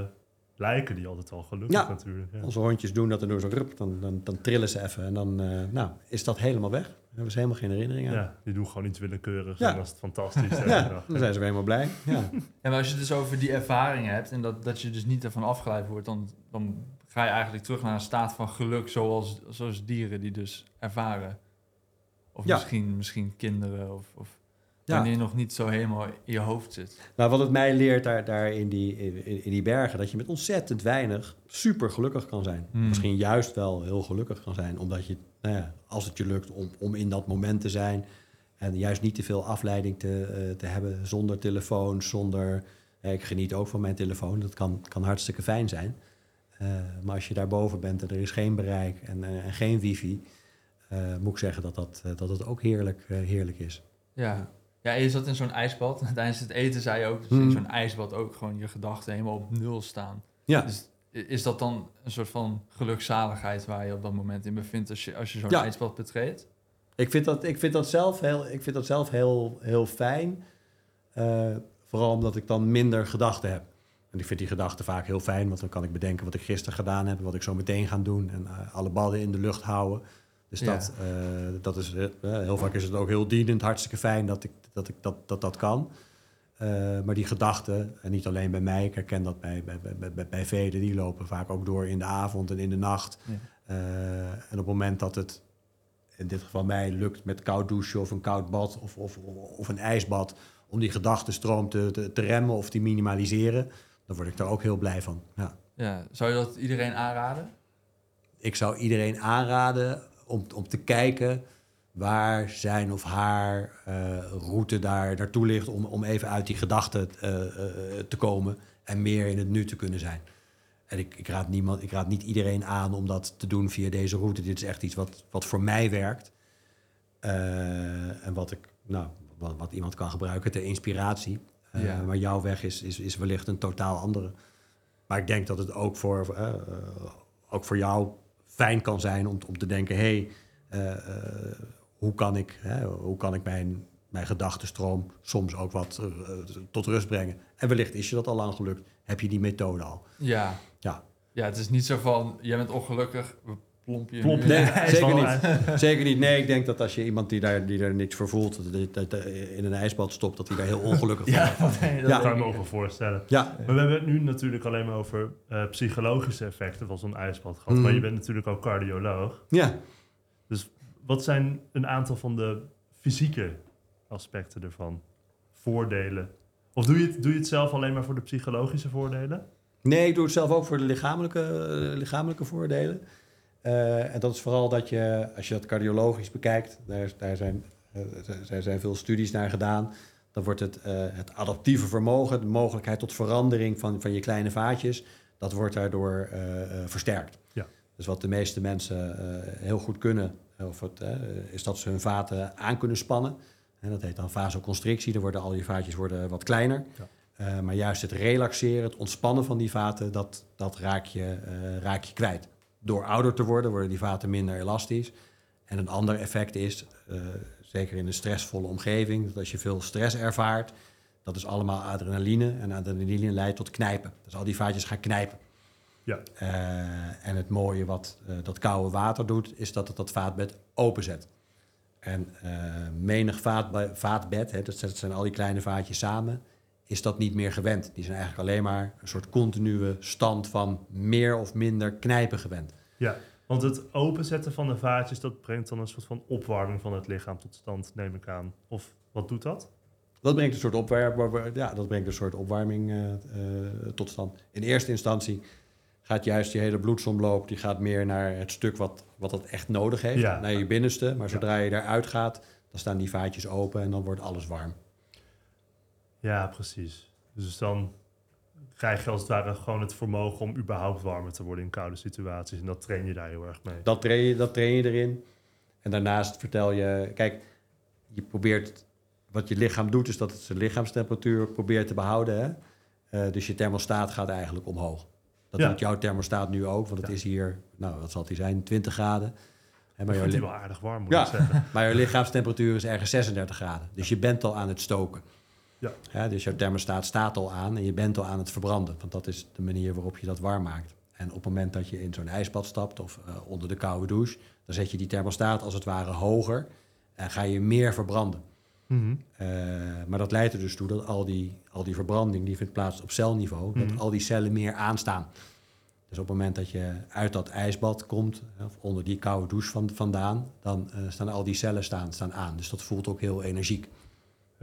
lijken die altijd al gelukkig Ja. natuurlijk. Ja. Onze hondjes doen dat en doen zo rup, dan, dan, dan trillen ze even. En dan nou, is dat helemaal weg. Dan hebben ze helemaal geen herinnering aan. Ja, die doen gewoon iets willekeurigs Ja. en dat is fantastisch. Ja, dan zijn ze weer helemaal blij. Ja. En maar als je het dus over die ervaring hebt en dat, dat je dus niet ervan afgeleid wordt, dan, dan ga je eigenlijk terug naar een staat van geluk zoals, zoals dieren die dus ervaren. Of Ja. misschien, misschien kinderen of, of Ja. wanneer je nog niet zo helemaal in je hoofd zit. Nou, wat het mij leert daar, daar in, die, in, in die bergen, dat je met ontzettend weinig super gelukkig kan zijn. Hmm. Misschien juist wel heel gelukkig kan zijn, omdat je, nou ja, als het je lukt om, om in dat moment te zijn en juist niet te veel afleiding te, eh, te hebben zonder telefoon, zonder. eh, ik geniet ook van mijn telefoon, dat kan, kan hartstikke fijn zijn. Eh, maar als je daarboven bent en er is geen bereik en, en geen wifi, moet ik zeggen dat dat, dat het ook heerlijk, heerlijk is. Ja. Ja, je zat in zo'n ijsbad. Tijdens het eten zei je ook, dus Hmm. in zo'n ijsbad ook gewoon je gedachten helemaal op nul staan. Ja. Dus is dat dan een soort van gelukzaligheid waar je op dat moment in bevindt als je, als je zo'n Ja. ijsbad betreedt? Ik vind dat, ik vind dat zelf heel, ik vind dat zelf heel, heel fijn. Eh, vooral omdat ik dan minder gedachten heb. En ik vind die gedachten vaak heel fijn, want dan kan ik bedenken wat ik gisteren gedaan heb, wat ik zo meteen ga doen en eh, alle ballen in de lucht houden. Dus Ja. dat, eh, dat is, eh, heel vaak is het ook heel dienend, hartstikke fijn dat ik, dat, ik dat, dat, dat kan. Eh, maar die gedachten, en niet alleen bij mij, ik herken dat bij, bij, bij, bij, bij velen, die lopen vaak ook door in de avond en in de nacht. Ja. Eh, en op het moment dat het in dit geval mij lukt met koud douchen of een koud bad of, of, of een ijsbad, om die gedachtenstroom te, te, te remmen of te minimaliseren, dan word ik daar ook heel blij van. Ja. Ja, zou je dat iedereen aanraden? Ik zou iedereen aanraden om, om te kijken waar zijn of haar eh, route daar naartoe ligt, om, om even uit die gedachten eh, eh, te komen en meer in het nu te kunnen zijn. En ik, ik, raad niemand, ik raad niet iedereen aan om dat te doen via deze route. Dit is echt iets wat, wat voor mij werkt. En wat, ik, nou, wat, wat iemand kan gebruiken ter inspiratie. Ja. Maar jouw weg is, is, is wellicht een totaal andere. Maar ik denk dat het ook voor, ook voor jou fijn kan zijn om, om te denken: hé, hey, uh, hoe kan ik, hè, hoe kan ik mijn, mijn gedachtenstroom soms ook wat uh, tot rust brengen? En wellicht is je dat al lang gelukt. Heb je die methode al? Ja. Ja. Ja, het is niet zo van, jij bent ongelukkig, we plomp je Plomp nu- Nee, Ja, zeker niet. zeker niet. Nee, ik denk dat als je iemand die daar, die daar niks voor voelt, dat, dat, dat in een ijsbad stopt, dat hij daar heel ongelukkig van Ja, wordt. nee, dat Ja. Dat kan ik me ook wel voorstellen. Ja, Maar we hebben het nu natuurlijk alleen maar over eh, psychologische effecten van zo'n ijsbad gehad. Mhm. Maar je bent natuurlijk ook cardioloog. ja. Wat zijn een aantal van de fysieke aspecten ervan? Voordelen? Of doe je, het, doe je het zelf alleen maar voor de psychologische voordelen? Nee, ik doe het zelf ook voor de lichamelijke, eh, lichamelijke voordelen. Eh, en dat is vooral dat je, als je dat cardiologisch bekijkt, daar, daar zijn, eh, er zijn veel studies naar gedaan. Dan wordt het, eh, het adaptieve vermogen, de mogelijkheid tot verandering van, van je kleine vaatjes, dat wordt daardoor versterkt. Ja. Dus wat de meeste mensen heel goed kunnen, of het, is dat ze hun vaten aan kunnen spannen. En dat heet dan vasoconstrictie. Dan worden al die vaatjes worden wat kleiner. Ja. Maar juist het relaxeren, het ontspannen van die vaten, dat, dat raak, je, raak je kwijt. Door ouder te worden, worden die vaten minder elastisch. En een ander effect is, eh, zeker in een stressvolle omgeving, dat als je veel stress ervaart, dat is allemaal adrenaline. En adrenaline leidt tot knijpen. Dus al die vaatjes gaan knijpen. Ja. Eh, en het mooie wat eh, dat koude water doet, is dat het dat vaatbed openzet. En menig vaatbe- vaatbed, hè, dat zijn al die kleine vaatjes samen, is dat niet meer gewend. Die zijn eigenlijk alleen maar een soort continue stand van meer of minder knijpen gewend. Ja, want het openzetten van de vaatjes, dat brengt dan een soort van opwarming van het lichaam tot stand, neem ik aan. Of wat doet dat? Dat brengt een soort, opwar- ja, dat brengt een soort opwarming eh, eh, tot stand. In eerste instantie gaat juist je hele bloedsomloop die gaat meer naar het stuk wat, wat het echt nodig heeft, Ja. naar je binnenste. Maar zodra je daaruit gaat, dan staan die vaatjes open en dan wordt alles warm. Ja, precies. Dus dan krijg je als het ware gewoon het vermogen om überhaupt warmer te worden in koude situaties. En dat train je daar heel erg mee. Dat train, je, dat train je erin. En daarnaast vertel je, kijk, je probeert, wat je lichaam doet, is dat het zijn lichaamstemperatuur probeert te behouden. Hè? Eh, dus je thermostaat gaat eigenlijk omhoog. Dat Ja. doet jouw thermostaat nu ook, want het Ja. is hier, nou, wat zal die zijn, 20 graden. Hè, maar, li- wel aardig warm, moet Ja. ik zeggen. maar jouw lichaamstemperatuur is ergens 36 graden. Dus je bent al aan het stoken. Ja. dus jouw thermostaat staat al aan en je bent al aan het verbranden. Want dat is de manier waarop je dat warm maakt. En op het moment dat je in zo'n ijsbad stapt of eh, onder de koude douche, dan zet je die thermostaat als het ware hoger en ga je meer verbranden. Mhm. Eh, maar dat leidt er dus toe dat al die, al die verbranding die vindt plaats op celniveau, Mhm. dat al die cellen meer aanstaan. Dus op het moment dat je uit dat ijsbad komt, of onder die koude douche van, vandaan, dan eh, staan al die cellen staan, staan aan. Dus dat voelt ook heel energiek.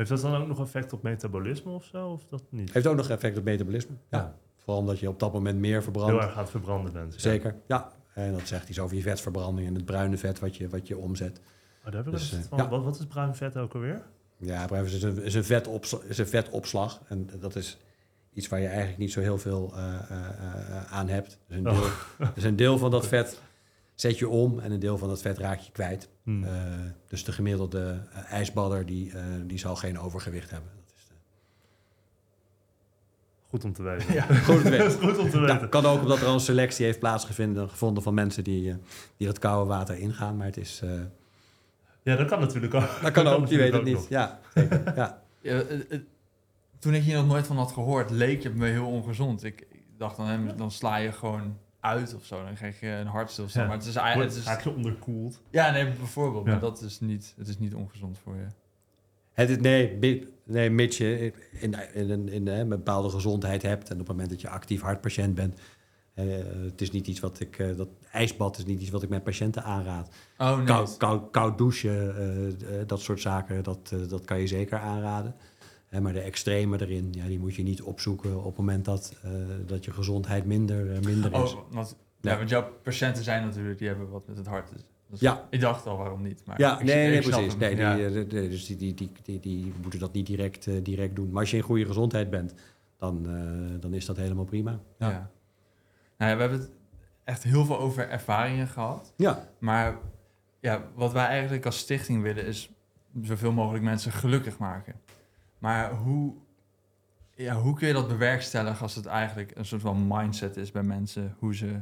Heeft dat dan ook nog effect op metabolisme of zo? Of dat niet? Heeft ook nog effect op metabolisme. Ja. Ja. Vooral omdat je op dat moment meer verbrandt. Heel erg het verbranden bent. Zeker, ja. En dat zegt iets over je vetverbranding en het bruine vet wat je, wat je omzet. Oh, daar Dus, eh, ja. Wat, wat is bruin vet ook alweer? Ja, bruin vet is een, is, een vetopslag, is een vetopslag. En dat is iets waar je eigenlijk niet zo heel veel eh, eh, aan hebt. Dus een, deel, dus een deel van dat vet zet je om en een deel van dat vet raak je kwijt. Hmm. Eh, dus de gemiddelde eh, ijsbadder die, eh, die zal geen overgewicht hebben. Dat is de- Goed om te weten. Ja. Goed om te weten. goed om te kan ook omdat er al een selectie heeft plaatsgevonden gevonden van mensen die, eh, die dat koude water ingaan. Maar het is, eh, Ja, dat kan natuurlijk ook. dat kan ook, je weet het niet. nog. Ja, zeker. Ja. Ja, toen ik hier nog nooit van had gehoord, leek het me heel ongezond. Ik, ik dacht dan, hè, dan sla je gewoon uit of zo. Dan krijg je een hartstilstand. Ja. Maar het is eigenlijk... Het is, onderkoeld. ja, nee, bijvoorbeeld. Ja. Maar dat is niet, het is niet ongezond voor je. Het is, nee, nee, mits je in, in, in, in, een bepaalde gezondheid hebt en op het moment dat je actief hartpatiënt bent. eh, het is niet iets wat ik, eh, dat ijsbad is niet iets wat ik met patiënten aanraad. Oh, nee. Koud, koud, koud douchen, eh, dat soort zaken, dat, dat kan je zeker aanraden. Hè, maar de extreme erin, ja, die moet je niet opzoeken op het moment dat, eh, dat je gezondheid minder, eh, minder is. Oh, want, ja. Ja. want jouw patiënten zijn natuurlijk, die hebben wat met het hart. Dus, dus Ja. Ik dacht al, waarom niet? Maar Ja, ik- nee, ik nee precies. Nee, die, Ja. eh, de- de- dus die, die, die, die, die moeten dat niet direct, direct doen. Maar als je in goede gezondheid bent, dan, eh, dan is dat helemaal prima. Ja. Nou ja, we hebben het echt heel veel over ervaringen gehad. Ja, Maar ja, wat wij eigenlijk als stichting willen is zoveel mogelijk mensen gelukkig maken. Maar hoe, ja, hoe kun je dat bewerkstelligen als het eigenlijk een soort van mindset is bij mensen, hoe ze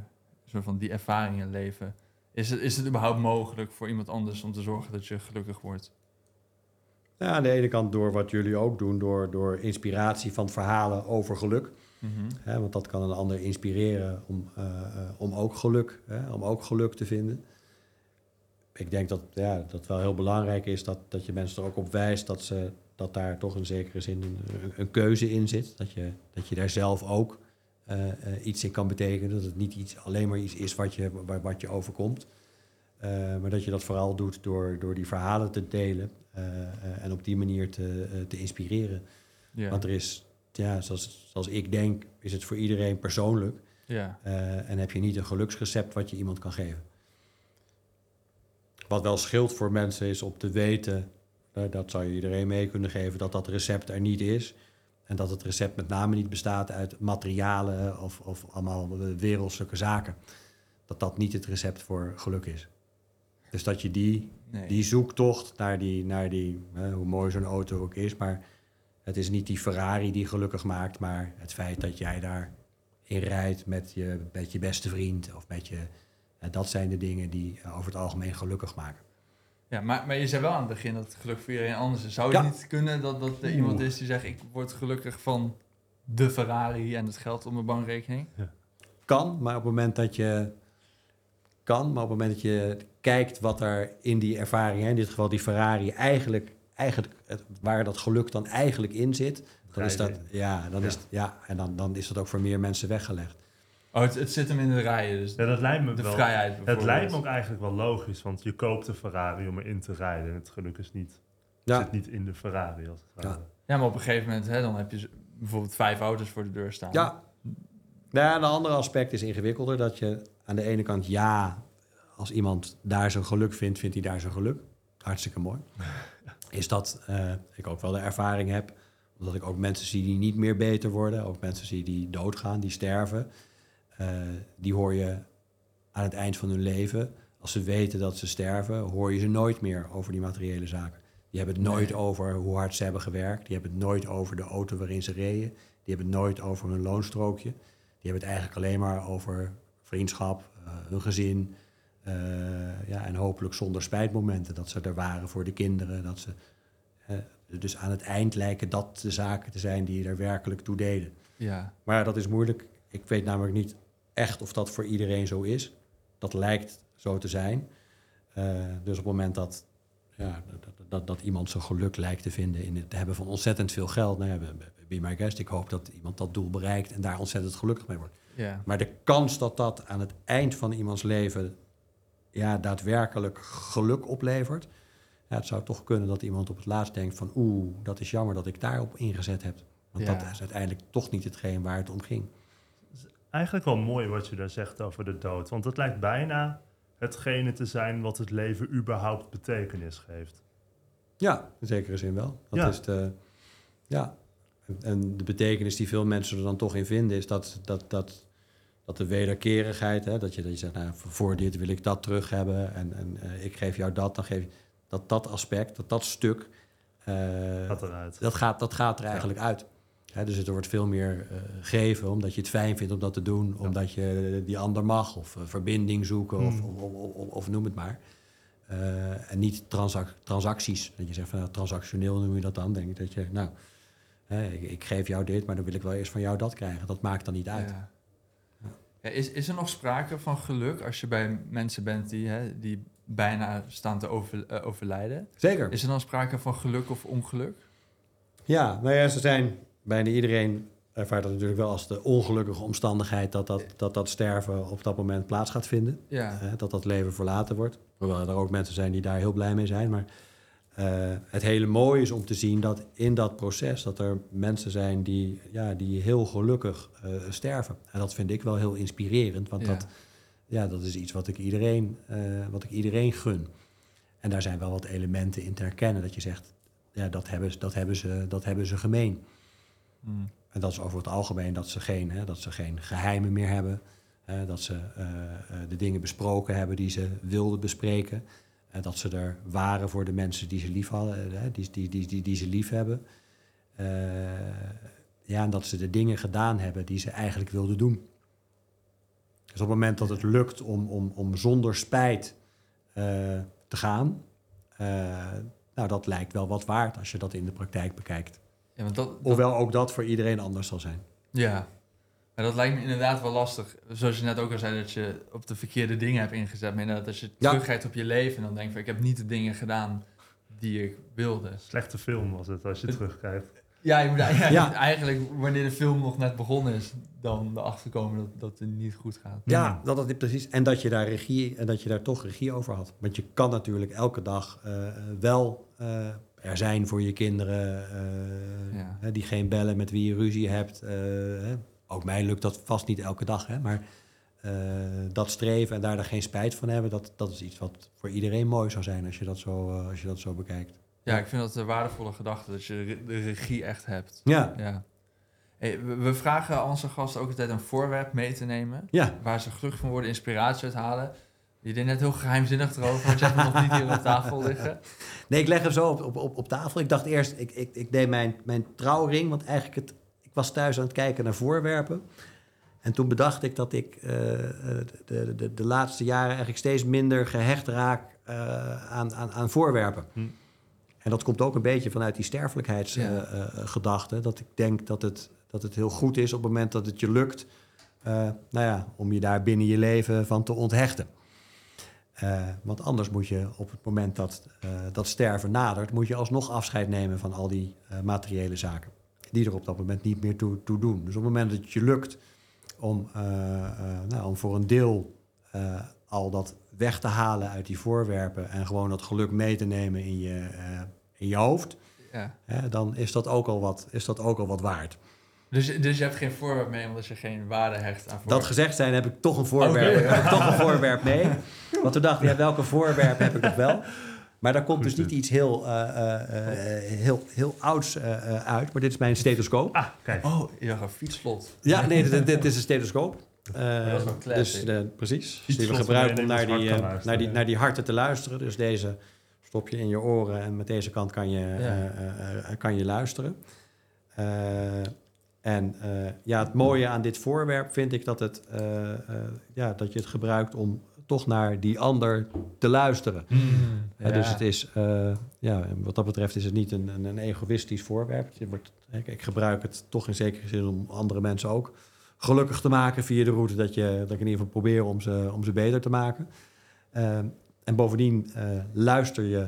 soort van die ervaringen leven. Is het, is het überhaupt mogelijk voor iemand anders om te zorgen dat je gelukkig wordt? Ja, aan de ene kant door wat jullie ook doen, door, door inspiratie van verhalen over geluk. Mhm. Hè, want dat kan een ander inspireren om, eh, eh, om, ook geluk, hè, om ook geluk te vinden. Ik denk dat ja, dat wel heel belangrijk is dat, dat je mensen er ook op wijst dat, ze, dat daar toch in zekere zin een, een keuze in zit. Dat je, dat je daar zelf ook eh, eh, iets in kan betekenen. Dat het niet iets, alleen maar iets is wat je, wa- wat je overkomt. Eh, maar dat je dat vooral doet door, door die verhalen te delen en op die manier te, te inspireren. Ja. Want er is, ja, zoals, zoals ik denk, is het voor iedereen persoonlijk. ja. en heb je niet een geluksrecept wat je iemand kan geven. Wat wel scheelt voor mensen is om te weten, dat zou je iedereen mee kunnen geven, dat dat recept er niet is. En dat het recept met name niet bestaat uit materialen of, of allemaal wereldse zaken. Dat dat niet het recept voor geluk is. Dus dat je die Nee. die zoektocht naar die, naar die hè, hoe mooi zo'n auto ook is, maar het is niet die Ferrari die gelukkig maakt, maar het feit dat jij daar in rijdt met je, met je beste vriend of met je, dat zijn de dingen die eh, over het algemeen gelukkig maken. Ja, maar, maar je zei wel aan het begin dat het geluk voor iedereen anders is. Zou Ja. het niet kunnen dat, dat er iemand is die zegt... ik word gelukkig van de Ferrari en het geld op mijn bankrekening? Kan, maar op het moment dat je kan, maar op het moment dat je kijkt wat er in die ervaring, hè, in dit geval die Ferrari, eigenlijk, eigenlijk het- waar dat geluk dan eigenlijk in zit, dan is dat, ja, dan Ja. is, ja, en dan, dan is dat ook voor meer mensen weggelegd. Oh, het, het zit hem in de rijen, dus Ja, dat lijkt me de wel. vrijheid Het lijkt me ook eigenlijk wel logisch, want je koopt een Ferrari om erin te rijden. En het geluk is niet, Ja. zit niet in de Ferrari als het Ja. ware. Ja, maar op een gegeven moment hè, dan heb je bijvoorbeeld vijf auto's voor de deur staan. Ja. Nou ja, een ander aspect is ingewikkelder. Dat je aan de ene kant, ja, als iemand daar zijn geluk vindt, vindt hij daar zijn geluk. Hartstikke mooi. Is dat eh, ik ook wel de ervaring heb. Omdat ik ook mensen zie die niet meer beter worden. Ook mensen zie die doodgaan, die sterven. Eh, die hoor je aan het eind van hun leven. Als ze weten dat ze sterven, hoor je ze nooit meer over die materiële zaken. Die hebben het nooit Nee. over hoe hard ze hebben gewerkt. Die hebben het nooit over de auto waarin ze reden. Die hebben het nooit over hun loonstrookje. Die hebben het eigenlijk alleen maar over vriendschap, eh, hun gezin. eh, ja, en hopelijk zonder spijtmomenten. Dat ze er waren voor de kinderen. Dat ze, dus aan het eind lijken dat de zaken te zijn die er werkelijk toe deden. Ja. Maar dat is moeilijk. Ik weet namelijk niet echt of dat voor iedereen zo is. Dat lijkt zo te zijn. Eh, dus op het moment dat, ja, dat, dat, dat iemand zijn geluk lijkt te vinden in het hebben van ontzettend veel geld. Nou ja, be- be my guest. Ik hoop dat iemand dat doel bereikt en daar ontzettend gelukkig mee wordt. ja. Maar de kans dat dat aan het eind van iemands leven ja, daadwerkelijk geluk oplevert. Ja, het zou toch kunnen dat iemand op het laatst denkt van oeh, dat is jammer dat ik daarop ingezet heb. Want Ja. dat is uiteindelijk toch niet hetgeen waar het om ging. Eigenlijk wel mooi wat je daar zegt over de dood. Want het lijkt bijna hetgene te zijn wat het leven überhaupt betekenis geeft. Ja, in zekere zin wel. Dat Ja. is de, ja. En- de betekenis die veel mensen er dan toch in vinden, is dat, dat, dat, dat de wederkerigheid, hè, dat, je, dat je zegt, nou, voor dit wil ik dat terug hebben en, en eh, ik geef jou dat, dan geef je dat dat aspect, dat dat stuk, Gaat eruit. dat, gaat, dat gaat er eigenlijk uit. Dus er wordt veel meer eh, geven omdat je het fijn vindt om dat te doen, omdat je die ander mag of eh, verbinding zoeken of, Hmm. of, of, of, of noem het maar. Eh, en niet transac- transacties. Dat je zegt van nou, transactioneel noem je dat dan. Denk ik dat je, nou, hè, ik, ik geef jou dit, maar dan wil ik wel eerst van jou dat krijgen. Dat maakt dan niet uit. Ja. Ja, is, is er nog sprake van geluk als je bij mensen bent die, hè, die bijna staan te over, overlijden? Zeker. Is er dan sprake van geluk of ongeluk? Ja, nou ja, ze zijn bijna iedereen ervaart dat natuurlijk wel als de ongelukkige omstandigheid dat dat, dat, dat sterven op dat moment plaats gaat vinden. Ja. Eh, dat dat leven verlaten wordt. Hoewel er ook mensen zijn die daar heel blij mee zijn. Maar eh, het hele mooie is om te zien dat in dat proces... dat er mensen zijn die, ja, die heel gelukkig eh, sterven. En dat vind ik wel heel inspirerend. Want Ja. dat, ja, dat is iets wat ik, iedereen, wat ik iedereen gun. En daar zijn wel wat elementen in te herkennen. Dat je zegt, ja, dat hebben, ze- dat hebben, ze, dat hebben ze gemeen. Hmm. En dat is over het algemeen dat ze geen, hè, dat ze geen geheimen meer hebben. hè, dat ze eh, eh, de dingen besproken hebben die ze wilden bespreken. En dat ze er waren voor de mensen die ze lief hadden, hè, die, die, die, die, ze lief hebben. Eh, ja, en dat ze de dingen gedaan hebben die ze eigenlijk wilden doen. Dus op het moment dat het lukt om, om, om zonder spijt eh, te gaan, eh, nou, dat lijkt wel wat waard als je dat in de praktijk bekijkt. Ja, want dat, dat- Hoewel ook dat voor iedereen anders zal zijn. ja. Maar dat lijkt me inderdaad wel lastig. Zoals je net ook al zei, dat je op de verkeerde dingen hebt ingezet. Maar inderdaad, als je Ja. terugkijkt op je leven en dan denk je van, ik heb niet de dingen gedaan die ik wilde. Slechte film was het, als je Het- terugkijkt. Ja, je moet Ja. eigenlijk wanneer de film nog net begonnen is, dan erachter komen dat, dat het niet goed gaat. Ja, dat, dat precies. En dat je daar regie en dat je daar toch regie over had. Want je kan natuurlijk elke dag eh, wel eh, er zijn voor je kinderen. eh, Ja. die geen bellen met wie je ruzie hebt. eh. Ook mij lukt dat vast niet elke dag. Hè, maar eh, dat streven en daar dan geen spijt van hebben, dat, dat is iets wat voor iedereen mooi zou zijn als je dat zo, als je dat zo bekijkt. Ja, ik vind dat een waardevolle gedachte, dat je de regie echt hebt. Ja, Ja. Hey, we, we vragen onze gasten ook altijd een voorwerp mee te nemen, ja. waar ze gelukkig van worden, inspiratie uit halen. Je deed net heel geheimzinnig erover, want je hebt hem nog niet hier op tafel liggen. Nee, ik leg hem zo op, op, op, op tafel. Ik dacht eerst, ik, ik, ik deed mijn, mijn trouwring, want eigenlijk het, ik was thuis aan het kijken naar voorwerpen. En toen bedacht ik dat ik eh, de, de, de laatste jaren eigenlijk steeds minder gehecht raak eh, aan, aan, aan voorwerpen. Hm. En dat komt ook een beetje vanuit die Ja. sterfelijkheidsgedachte. dat ik denk dat het, dat het heel goed is op het moment dat het je lukt... eh, nou ja, om je daar binnen je leven van te onthechten. Eh, want anders moet je op het moment dat eh, dat sterven nadert, moet je alsnog afscheid nemen van al die eh, materiële zaken. Die er op dat moment niet meer toe, toe doen. Dus op het moment dat het je lukt om, nou, om voor een deel al dat weg te halen uit die voorwerpen en gewoon dat geluk mee te nemen in je, in je hoofd, Ja. dan is dat, ook al wat, is dat ook al wat waard. Dus, dus je hebt geen voorwerp mee omdat je geen waarde hecht aan voorwerp. Dat gezegd zijn, heb ik toch een voorwerp, Oké. heb ik toch een voorwerp mee. Want toen dacht ik, ja, welke voorwerp heb ik nog wel? Maar daar komt Goed dus niet dus. iets heel, eh, eh, eh, heel, heel ouds uit. Maar dit is mijn stethoscoop. Ah, kijk. Oh, je dacht een fietsslot. Ja, nee, dit, dit is een stethoscoop. Eh, dat is wel dus classic. eh, precies. Iets Die we gebruiken om naar dus die, naar, die, ja. naar die harten te luisteren. Dus deze stop je in je oren en met deze kant kan je, Ja. eh, eh, eh, kan je luisteren. En eh, ja, het mooie aan dit voorwerp vind ik dat, het, eh, eh, ja, dat je het gebruikt om toch naar die ander te luisteren. Hè, Dus het is, ja, wat dat betreft is het niet een, een, een egoïstisch voorwerp. Het wordt, hè, ik gebruik het toch in zekere zin om andere mensen ook gelukkig te maken via de route dat, je, dat ik in ieder geval probeer om ze, om ze beter te maken. Eh, en bovendien luister je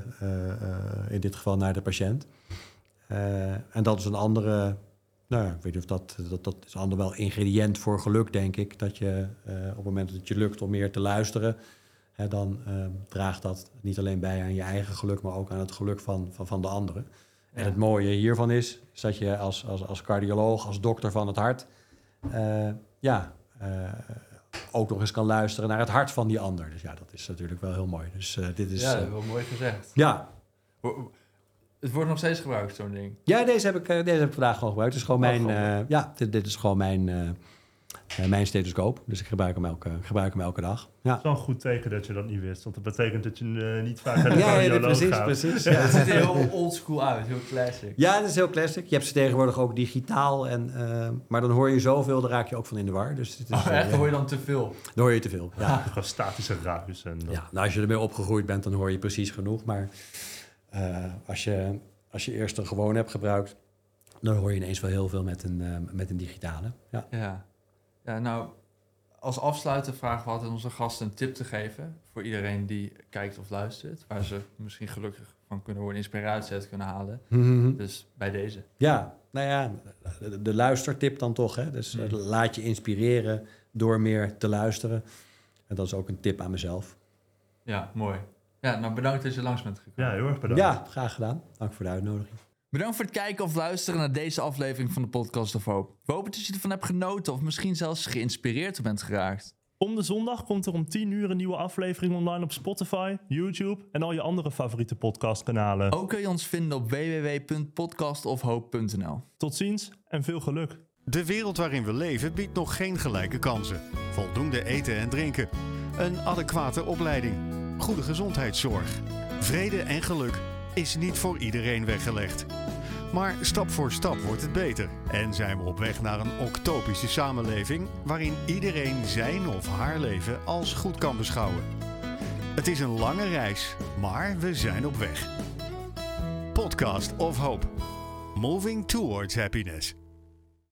in dit geval naar de patiënt. En dat is een andere, nou ja, ik weet niet of dat, dat, dat is ander wel ingrediënt voor geluk, denk ik. Dat je eh, op het moment dat het je lukt om meer te luisteren, hè, dan eh, draagt dat niet alleen bij aan je eigen geluk, maar ook aan het geluk van, van, van de anderen. En het mooie hiervan is, is dat je als, als, als cardioloog, als dokter van het hart, eh, ja, eh, ook nog eens kan luisteren naar het hart van die ander. Dus ja, dat is natuurlijk wel heel mooi. Dus dit is. ja, wel mooi gezegd. ja. Het wordt nog steeds gebruikt, zo'n ding. ja, deze heb, ik, eh, deze heb ik vandaag gewoon gebruikt. Het is gewoon Oh, mijn, eh, ja, dit, dit is gewoon mijn, eh, mijn stethoscoop. Dus ik gebruik hem elke, ik gebruik hem elke dag. Ja, Het is wel een goed teken dat je dat niet wist. Want dat betekent dat je niet vaak naar de ja, precies, gaat. precies. Het Ja. ziet er heel oldschool uit, heel classic. ja, dat is heel classic. Je hebt ze tegenwoordig ook digitaal. En, eh, maar dan hoor je zoveel, daar raak je ook van in de war. Dus het is, Oh, echt? Hoor je dan te veel? dan hoor je te veel. Ja. Gewoon statische ruis. En dat- Ja, nou, als je ermee opgegroeid bent, dan hoor je precies genoeg. Maar eh, als, je, als je eerst een gewone hebt gebruikt, dan hoor je ineens wel heel veel met een, eh, met een digitale. Ja. Ja. Ja, nou, als afsluiter vragen we altijd onze gasten een tip te geven voor iedereen die kijkt of luistert, waar ze misschien gelukkig van kunnen worden, inspiratie uit kunnen halen. Dus bij deze. ja, nou ja, de, de luistertip dan toch. Hè? Dus eh, Mm. laat je inspireren door meer te luisteren. En dat is ook een tip aan mezelf. Ja, mooi. Ja, nou bedankt dat je langs bent gekomen. Ja, heel erg bedankt. Ja, graag gedaan. Dank voor de uitnodiging. Bedankt voor het kijken of luisteren naar deze aflevering van de Podcast of Hope. We hopen dat je ervan hebt genoten of misschien zelfs geïnspireerd bent geraakt. Om de zondag komt er om 10 uur een nieuwe aflevering online op Spotify, YouTube en al je andere favoriete podcastkanalen. Ook kun je ons vinden op www.podcastofhope.nl. Tot ziens en veel geluk. De wereld waarin we leven biedt nog geen gelijke kansen. Voldoende eten en drinken. Een adequate opleiding. Goede gezondheidszorg. Vrede en geluk is niet voor iedereen weggelegd. Maar stap voor stap wordt het beter en zijn we op weg naar een octopische samenleving waarin iedereen zijn of haar leven als goed kan beschouwen. Het is een lange reis, maar we zijn op weg. Podcast of Hope. Moving towards happiness.